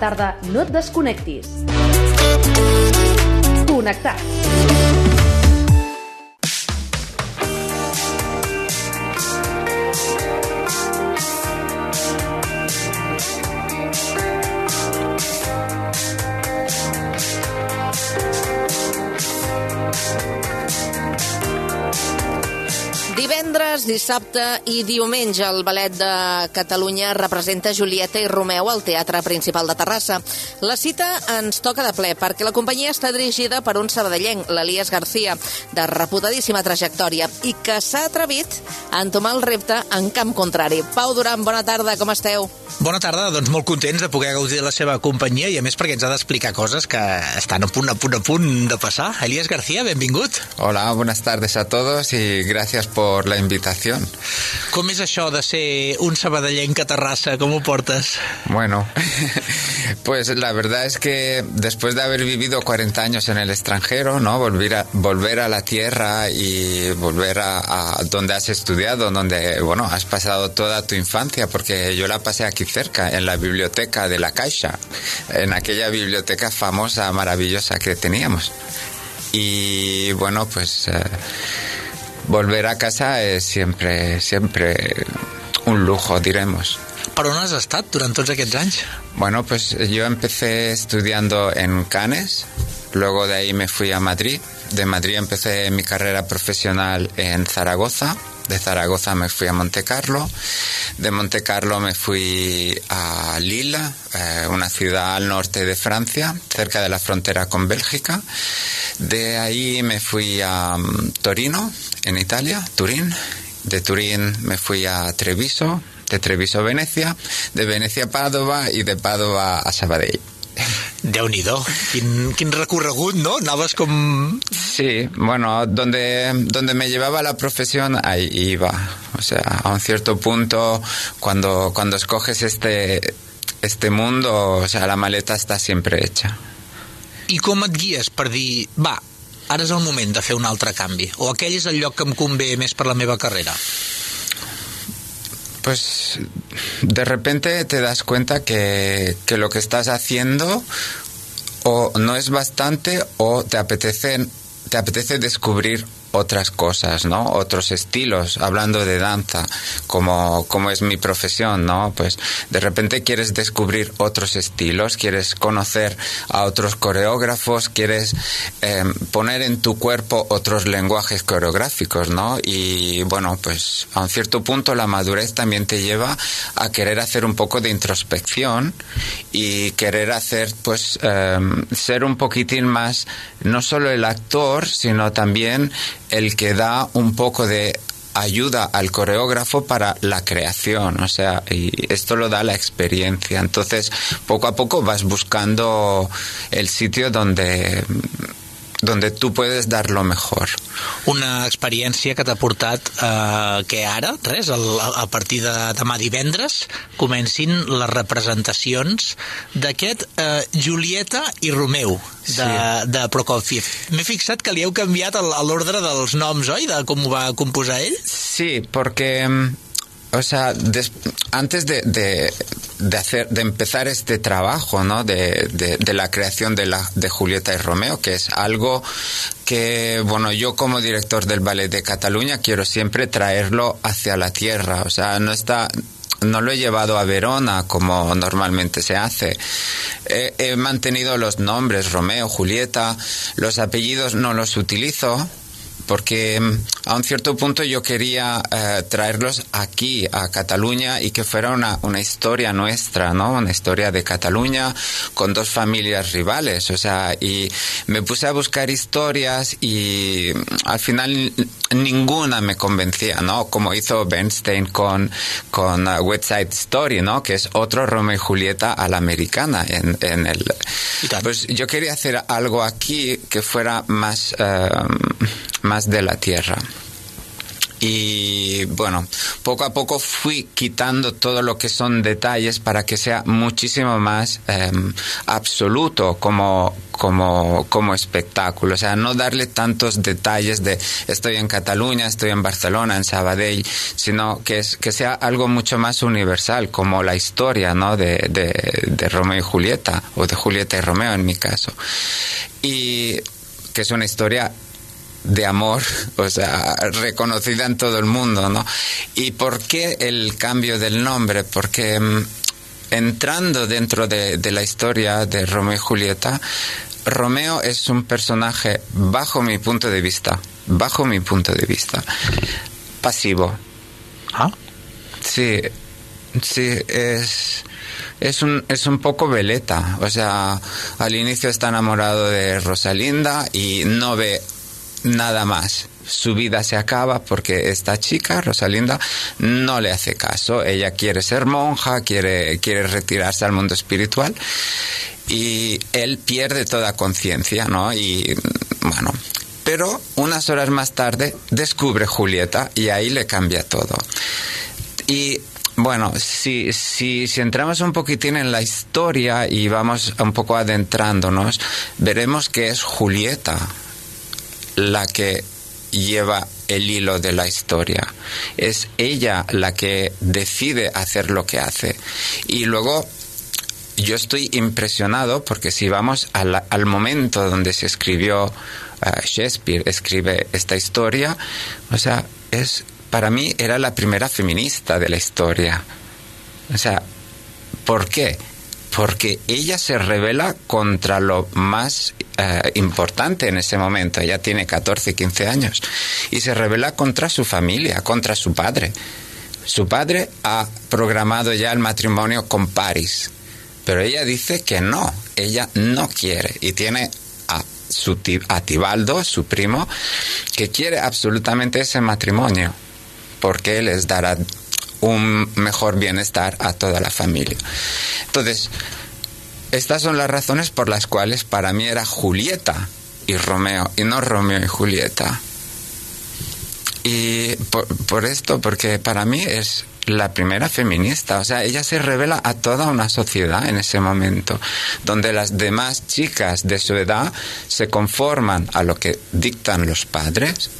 tarda no et desconnectis. Connectats. Dissabte i diumenge el Ballet de Catalunya representa Julieta i Romeu al Teatre Principal de Terrassa. La cita ens toca de ple perquè la companyia està dirigida per un sabadellenc, l'Elias García, de reputadíssima trajectòria i que s'ha atrevit a entomar el repte en camp contrari. Pau Duran, bona tarda, com esteu? Bona tarda, doncs molt contents de poder gaudir de la seva companyia i a més perquè ens ha d'explicar coses que estan a punt, a punt, a punt de passar. Elias García, benvingut. Hola, buenas tardes a todos y gracias por la invitación. Com és això de ser un sabadellenc a Terrassa? Com ho portes? Bueno, pues la verdad es que después de haber vivido 40 años en el extranjero, ¿no? Volver a, volver a la tierra y volver a, a donde has estudiado, donde, bueno, has pasado toda tu infancia, porque yo la pasé aquí cerca, en la biblioteca de la Caixa, en aquella biblioteca famosa, maravillosa que teníamos. Y bueno, pues eh, volver a casa es siempre, siempre un lujo, diremos. Per on has estat durant tots aquests anys? Bueno, pues yo empecé estudiando en Cannes, luego de ahí me fui a Madrid, de Madrid empecé mi carrera profesional en Zaragoza, de Zaragoza me fui a Monte Carlo, de Monte Carlo me fui a Lille, eh, una ciudad al norte de Francia, cerca de la frontera con Bélgica. De ahí me fui a um, Torino, en Italia, Turín. De Turín me fui a Treviso, de Treviso a Venecia, de Venecia a Padova y de Padova a Sabadell. Déu-n'hi-do, quin, quin recorregut, no? Anaves com... Sí, bueno, donde, donde me llevaba la profesión, ahí iba. O sea, a un cierto punto, cuando, cuando escoges este, este mundo, o sea, la maleta está siempre hecha. I com et guies per dir, va, ara és el moment de fer un altre canvi? O aquell és el lloc que em convé més per la meva carrera? Pues de repente te das cuenta que, que lo que estás haciendo o no es bastante o te apetece, te apetece descubrir otras cosas, ¿no? Otros estilos, hablando de danza, como, como es mi profesión, ¿no? Pues de repente quieres descubrir otros estilos, quieres conocer a otros coreógrafos, quieres eh, poner en tu cuerpo otros lenguajes coreográficos, ¿no? Y bueno, pues a un cierto punto la madurez también te lleva a querer hacer un poco de introspección y querer hacer, pues, eh, ser un poquitín más, no solo el actor, sino también el que da un poco de ayuda al coreógrafo para la creación, o sea, y esto lo da la experiencia. Entonces, poco a poco vas buscando el sitio donde donde tu puedes dar lo mejor. Una experiència que t'ha portat eh, que ara, res, el, a partir de demà divendres, comencin les representacions d'aquest eh, Julieta i Romeu de, Sí. de Prokofiev. M'he fixat que li heu canviat l'ordre dels noms, oi? De com ho va composar ell? Sí, porque, mm, o sea, antes de, de, hacer, de empezar este trabajo, ¿no? De, de, de la creación de, la, de Julieta y Romeo, que es algo que, bueno, yo como director del Ballet de Cataluña quiero siempre traerlo hacia la tierra, o sea, no está, no lo he llevado a Verona como normalmente se hace. He, he mantenido los nombres, Romeo, Julieta, los apellidos no los utilizo porque mm, a un cierto punto yo quería eh, traerlos aquí a Cataluña y que fuera una, una historia nuestra, ¿no? Una historia de Cataluña con dos familias rivales, o sea, y me puse a buscar historias y mm, al final ninguna me convencía, ¿no? Como hizo Bernstein con, con uh, West Side Story, ¿no? Que es otro Romeo y Julieta a la americana en, en el... Pues yo quería hacer algo aquí que fuera más, eh, más de la tierra. Y bueno, poco a poco fui quitando todo lo que son detalles para que sea muchísimo más em, absoluto como, como, como espectáculo. O sea, no darle tantos detalles de estoy en Cataluña, estoy en Barcelona, en Sabadell, sino que, es, que sea algo mucho más universal, como la historia ¿no? de, de, de Romeo y Julieta, o de Julieta y Romeo en mi caso. Y que es una historia de amor, o sea, reconocida en todo el mundo, ¿no? ¿Y por qué el cambio del nombre? Porque mm, entrando dentro de, de, la historia de Romeo y Julieta, Romeo es un personaje, bajo mi punto de vista, bajo mi punto de vista, pasivo. ¿Ah? Sí, sí, es es un, es un poco veleta. O sea, al inicio está enamorado de Rosalinda y no ve nada más. Su vida se acaba porque esta chica, Rosalinda, no le hace caso. Ella quiere ser monja, quiere, quiere retirarse al mundo espiritual y él pierde toda conciencia, ¿no? Y bueno, pero unas horas más tarde descubre Julieta y ahí le cambia todo. Y bueno, si, si, si, entramos un poquitín en la historia y vamos un poco adentrándonos, veremos que es Julieta la que lleva el hilo de la historia. Es ella la que decide hacer lo que hace. Y luego yo estoy impresionado porque si vamos al, al momento donde se escribió uh, Shakespeare, escribe esta historia, o sea, es para mí era la primera feminista de la historia. O sea, ¿por qué? Porque ella se revela contra lo más eh, importante en ese momento. Ella tiene 14, 15 años. Y se revela contra su familia, contra su padre. Su padre ha programado ya el matrimonio con Paris. Pero ella dice que no, ella no quiere. Y tiene a, su, a Tibaldo, su primo, que quiere absolutamente ese matrimonio porque les dará un mejor bienestar a toda la familia. Entonces, estas son las razones por las cuales para mí era Julieta y Romeo, y no Romeo y Julieta. Y por, esto, porque para mí es la primera feminista, o sea, ella se revela a toda una sociedad en ese momento, donde las demás chicas de su edad se conforman a lo que dictan los padres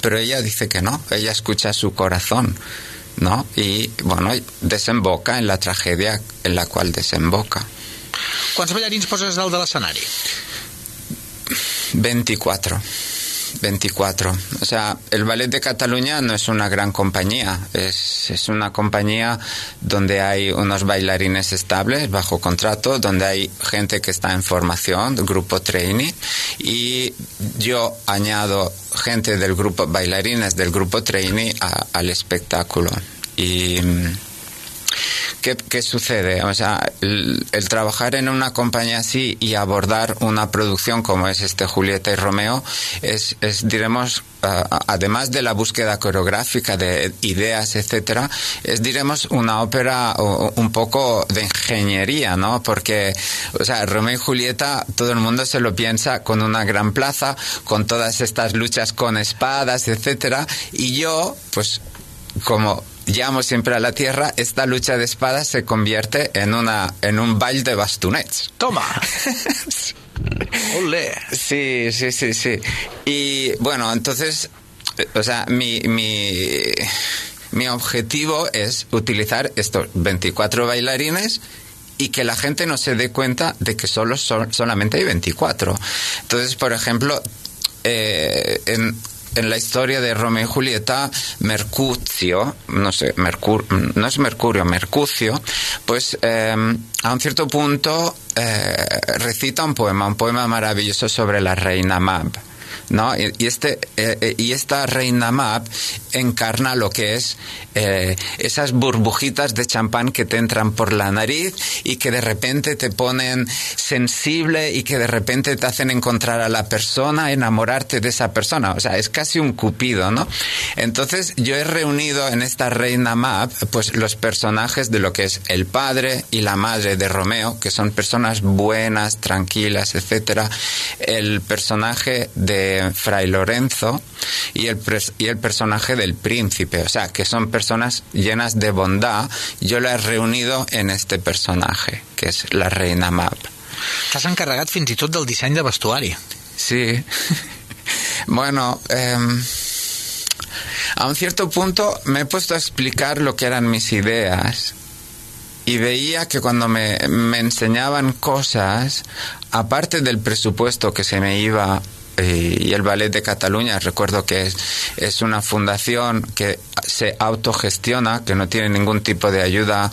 pero ella dice que no, ella escucha su corazón, ¿no? Y bueno, desemboca en la tragedia en la cual desemboca. ¿Quants ballarins poses dalt de l'escenari? 24. 24. O sea, el Ballet de Cataluña no es una gran compañía, es, es, una compañía donde hay unos bailarines estables bajo contrato, donde hay gente que está en formación, grupo trainee, y yo añado gente del grupo, bailarines del grupo trainee a, al espectáculo. Y ¿Qué, ¿Qué, sucede? O sea, el, el, trabajar en una compañía así y abordar una producción como es este Julieta y Romeo es, es diremos, además de la búsqueda coreográfica de ideas, etcétera, es, diremos, una ópera un poco de ingeniería, ¿no? Porque, o sea, Romeo y Julieta, todo el mundo se lo piensa con una gran plaza, con todas estas luchas con espadas, etcétera, y yo, pues, como llamo siempre a la tierra, esta lucha de espadas se convierte en, una, en un baile de bastonets. ¡Toma! ¡Olé! Sí, sí, sí, sí. Y bueno, entonces, o sea, mi, mi, mi objetivo es utilizar estos 24 bailarines y que la gente no se dé cuenta de que solo son, solamente hay 24. Entonces, por ejemplo, eh, en, en la historia de Romeo y Julieta, Mercucio, no sé, Mercur, no es Mercurio, Mercucio, pues eh, a un cierto punto eh, recita un poema, un poema maravilloso sobre la reina Mab. ¿No? Y, este, eh, y esta reina Mab encarna lo que es eh, esas burbujitas de champán que te entran por la nariz y que de repente te ponen sensible y que de repente te hacen encontrar a la persona, enamorarte de esa persona. O sea, es casi un cupido, ¿no? Entonces yo he reunido en esta reina Mab pues los personajes de lo que es el padre y la madre de Romeo, que son personas buenas, tranquilas, etcétera. El personaje de de Fray Lorenzo y el, y el personaje del príncipe. O sea, que son personas llenas de bondad. Yo las he reunido en este personaje, que es la reina Mab. T'has encarregat fins i tot del disseny de vestuari. Sí. bueno, eh, a un cierto punto me he puesto a explicar lo que eran mis ideas y veía que cuando me, me enseñaban cosas, aparte del presupuesto que se me iba y el Ballet de Cataluña, recuerdo que es, es una fundación que se autogestiona, que no tiene ningún tipo de ayuda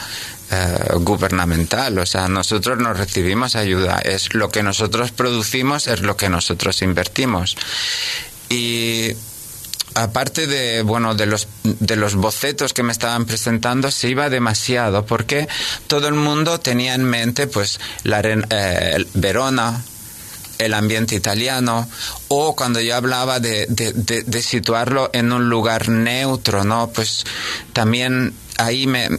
eh, gubernamental. O sea, nosotros no recibimos ayuda. Es lo que nosotros producimos, es lo que nosotros invertimos. Y aparte de bueno de los de los bocetos que me estaban presentando se iba demasiado porque todo el mundo tenía en mente pues la eh, Verona el ambiente italiano o cuando yo hablaba de, de, de, situarlo en un lugar neutro no pues también ahí me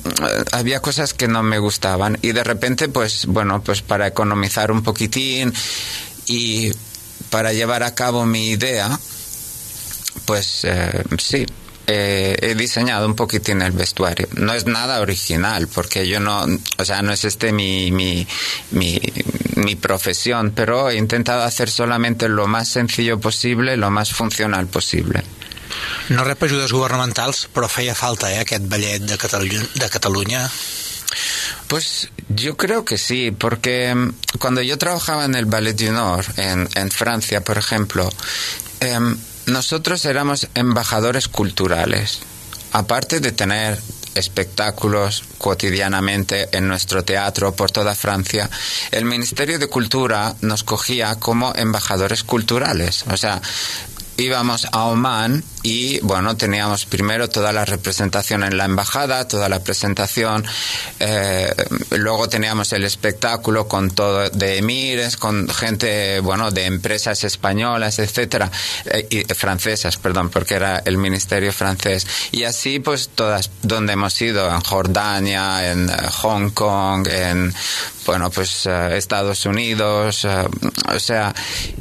había cosas que no me gustaban y de repente pues bueno pues para economizar un poquitín y para llevar a cabo mi idea pues eh, sí, eh, he diseñado un poquitín el vestuario. No es nada original, porque yo no, o sea, no es este mi, mi, mi, mi profesión, pero he intentado hacer solamente lo más sencillo posible, lo más funcional posible. No rep ajudes governamentals, però feia falta, eh, aquest ballet de Catalunya, de. Pues yo creo que sí, porque mm, cuando yo trabajaba en el Ballet du Nord, en, en Francia, por ejemplo, eh, nosotros éramos embajadores culturales. Aparte de tener espectáculos cotidianamente en nuestro teatro por toda Francia, el Ministerio de Cultura nos cogía como embajadores culturales. O sea, íbamos a Oman y bueno, teníamos primero toda la representación en la embajada, toda la presentación, eh, luego teníamos el espectáculo con todo de emires, con gente, bueno, de empresas españolas, etcétera, eh, y francesas, perdón, porque era el ministerio francés. Y así pues todas, donde hemos ido, en Jordania, en eh, Hong Kong, en, bueno, pues Estados Unidos, o sea,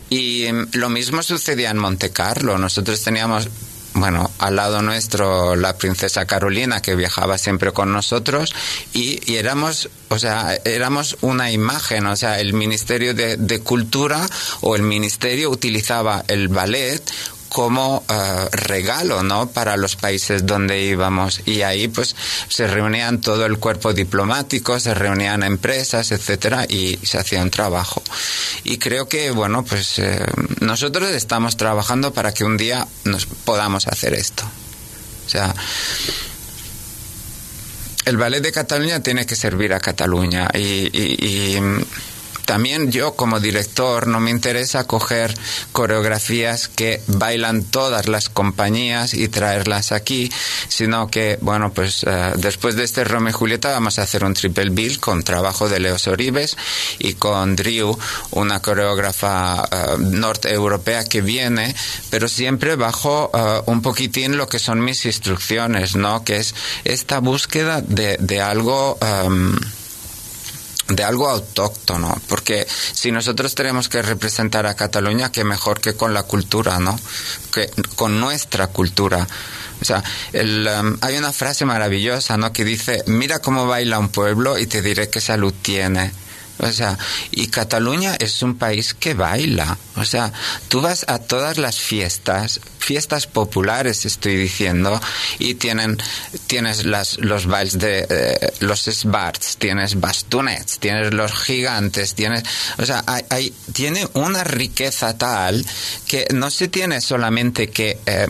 y lo mismo sucedía en Monte Nosotros teníamos bueno, al lado nuestro la princesa Carolina que viajaba siempre con nosotros y, éramos, o sea, éramos una imagen, o sea, el Ministerio de Cultura o el Ministerio utilizaba el ballet como uh, regalo no para los países donde íbamos. Y ahí pues se reunían todo el cuerpo diplomático se reunían empresas etcétera y se hacía un trabajo. Y creo que bueno pues eh, nosotros estamos trabajando para que un día nos podamos hacer esto. O sea el ballet de Cataluña tiene que servir a Cataluña y, también yo como director no me interesa coger coreografías que bailan todas las compañías y traerlas aquí, sino que, bueno, pues uh, después de este Romeo y Julieta vamos a hacer un triple bill con trabajo de Leos Oribes y con Drew, una coreógrafa uh, norte-europea que viene, pero siempre bajo uh, un poquitín lo que son mis instrucciones, ¿no? Que es esta búsqueda de, de algo... Um, de algo autóctono, porque si nosotros tenemos que representar a Cataluña, qué mejor que con la cultura, ¿no? Que con nuestra cultura. O sea, el, um, hay una frase maravillosa, ¿no? Que dice, mira cómo baila un pueblo y te diré qué salud tiene. O sea, y Cataluña es un país que baila. O sea, tú vas a todas las fiestas, fiestas populares estoy diciendo, y tienen, tienes las, los bailes de eh, los sbarts, tienes bastonets, tienes los gigantes, tienes, o sea, hay, hay, tiene una riqueza tal que no se tiene solamente que, eh,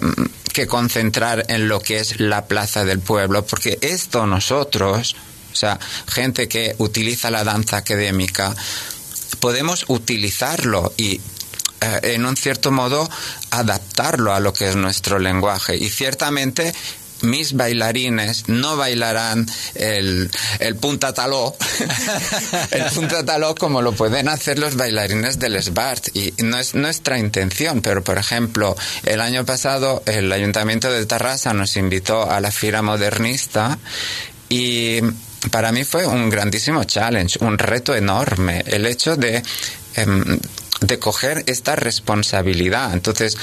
que concentrar en lo que es la plaza del pueblo, porque esto nosotros, o sea, gente que utiliza la danza académica, podemos utilizarlo y eh, en un cierto modo adaptarlo a lo que es nuestro lenguaje. Y ciertamente mis bailarines no bailarán el, el punta taló, el punta taló como lo pueden hacer los bailarines del SBART. Y no es nuestra intención, pero por ejemplo, el año pasado el Ayuntamiento de Tarrasa nos invitó a la Fira Modernista y para mí fue un grandísimo challenge, un reto enorme, el hecho de... Eh, de coger esta responsabilidad. Entonces,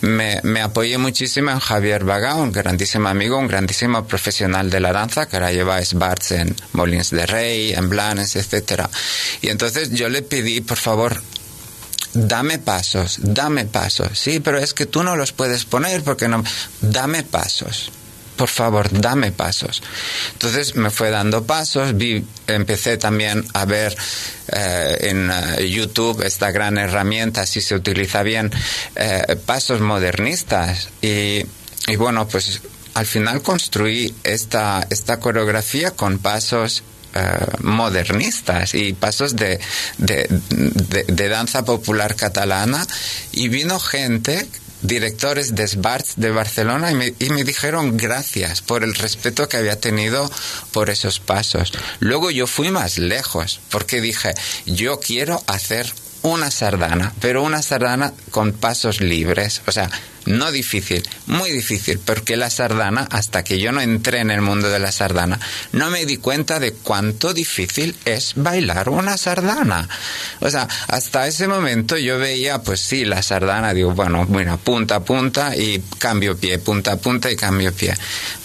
me, me, apoyé muchísimo en Javier Vaga, un grandísimo amigo, un grandísimo profesional de la danza, que ahora lleva Sbarts en Molins de Rey, en Blanes, etc. Y entonces yo le pedí, por favor, dame pasos, dame pasos. Sí, pero es que tú no los puedes poner porque no. Dame pasos por favor, dame pasos. Entonces me fue dando pasos, vi, empecé también a ver eh, en eh, YouTube esta gran herramienta, si se utiliza bien, eh, pasos modernistas. Y, y, bueno, pues al final construí esta, esta coreografía con pasos modernistas y pasos de, de, danza popular catalana y vino gente directores de SBARTS de Barcelona y me, y me, dijeron gracias por el respeto que había tenido por esos pasos. Luego yo fui más lejos porque dije, yo quiero hacer una sardana, pero una sardana con pasos libres, o sea, no difícil, muy difícil, porque la sardana, hasta que yo no entré en el mundo de la sardana, no me di cuenta de cuánto difícil es bailar una sardana. O sea, hasta ese momento yo veía, pues sí, la sardana, digo, bueno, bueno, punta a punta y cambio pie, punta a punta y cambio pie.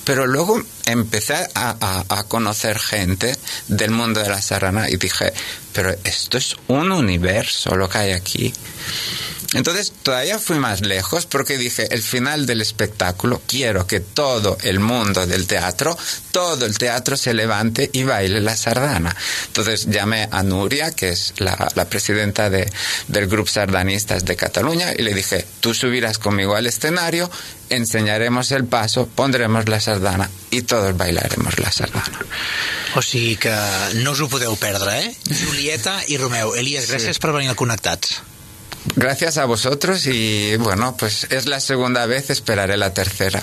Pero luego empecé a, a, conocer gente del mundo de la sardana y dije, pero esto es un universo lo que hay aquí. Entonces todavía fui más lejos porque dije, el final del espectáculo, quiero que todo el mundo del teatro, todo el teatro se levante y baile la sardana. Entonces llamé a Nuria, que es la, presidenta de, del Grupo Sardanistas de Cataluña, y le dije, tú subirás conmigo al escenario, enseñaremos el paso, pondremos la sardana y todos bailaremos la sardana. O sigui que no us ho podeu perdre, eh? Julieta i Romeu. Elias, gràcies sí. per venir al Connectats. Gracias a vosotros y bueno, pues es la segunda vez, esperaré la tercera.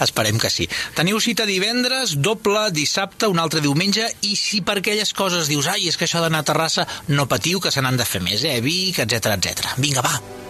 Esperem que sí. Teniu cita divendres, doble, dissabte, un altre diumenge i si per aquelles coses dius ai, és que això d'anar a Terrassa, no patiu que se n'han de fer més, eh? Vic, etc etc. Vinga, va.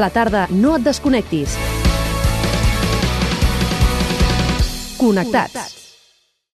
La tarda no et desconnectis. Connectats. Connectats.